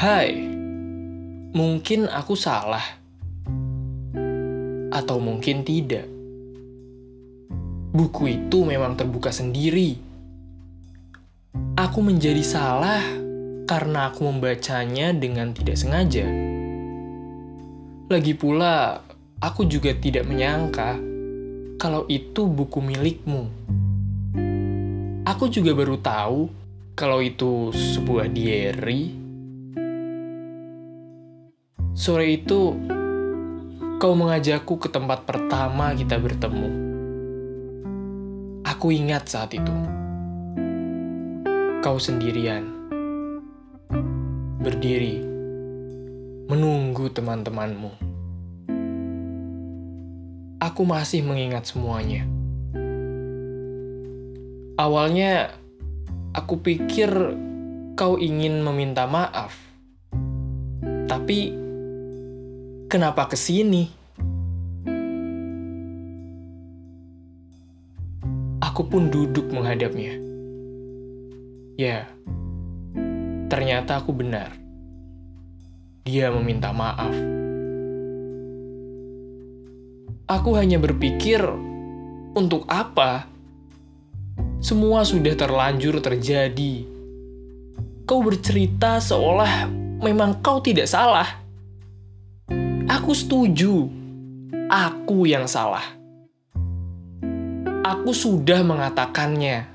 Hai, mungkin aku salah, atau mungkin tidak. Buku itu memang terbuka sendiri. Aku menjadi salah karena aku membacanya dengan tidak sengaja. Lagi pula, aku juga tidak menyangka kalau itu buku milikmu. Aku juga baru tahu kalau itu sebuah diary. Sore itu, kau mengajakku ke tempat pertama kita bertemu. Aku ingat saat itu. Kau sendirian. Berdiri. Menunggu teman-temanmu. Aku masih mengingat semuanya. Awalnya, aku pikir kau ingin meminta maaf. Tapi, kenapa ke sini? Aku pun duduk menghadapnya. Ya, ternyata aku benar. Dia meminta maaf. Aku hanya berpikir, untuk apa? Semua sudah terlanjur terjadi. Kau bercerita seolah memang kau tidak salah. Aku setuju. Aku yang salah. Aku sudah mengatakannya.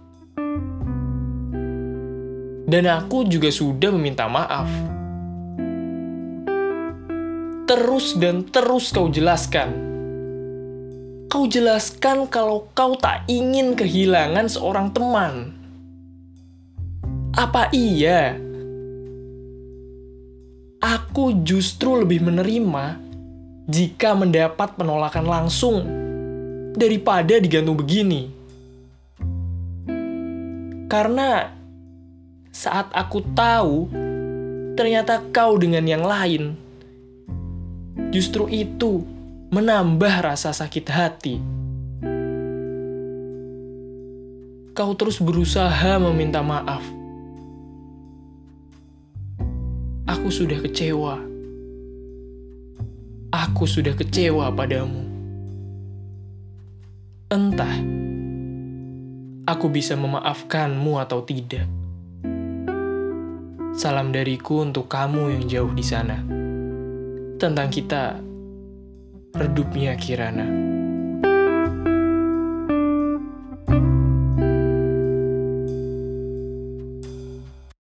Dan aku juga sudah meminta maaf. Terus dan terus kau jelaskan kau jelaskan kalau kau tak ingin kehilangan seorang teman. Apa iya? Aku justru lebih menerima jika mendapat penolakan langsung daripada digantung begini. Karena saat aku tahu ternyata kau dengan yang lain, justru itu menambah rasa sakit hati. Kau terus berusaha meminta maaf. Aku sudah kecewa. Aku sudah kecewa padamu. Entah aku bisa memaafkanmu atau tidak. Salam dariku untuk kamu yang jauh di sana. Tentang kita redupnya Kirana.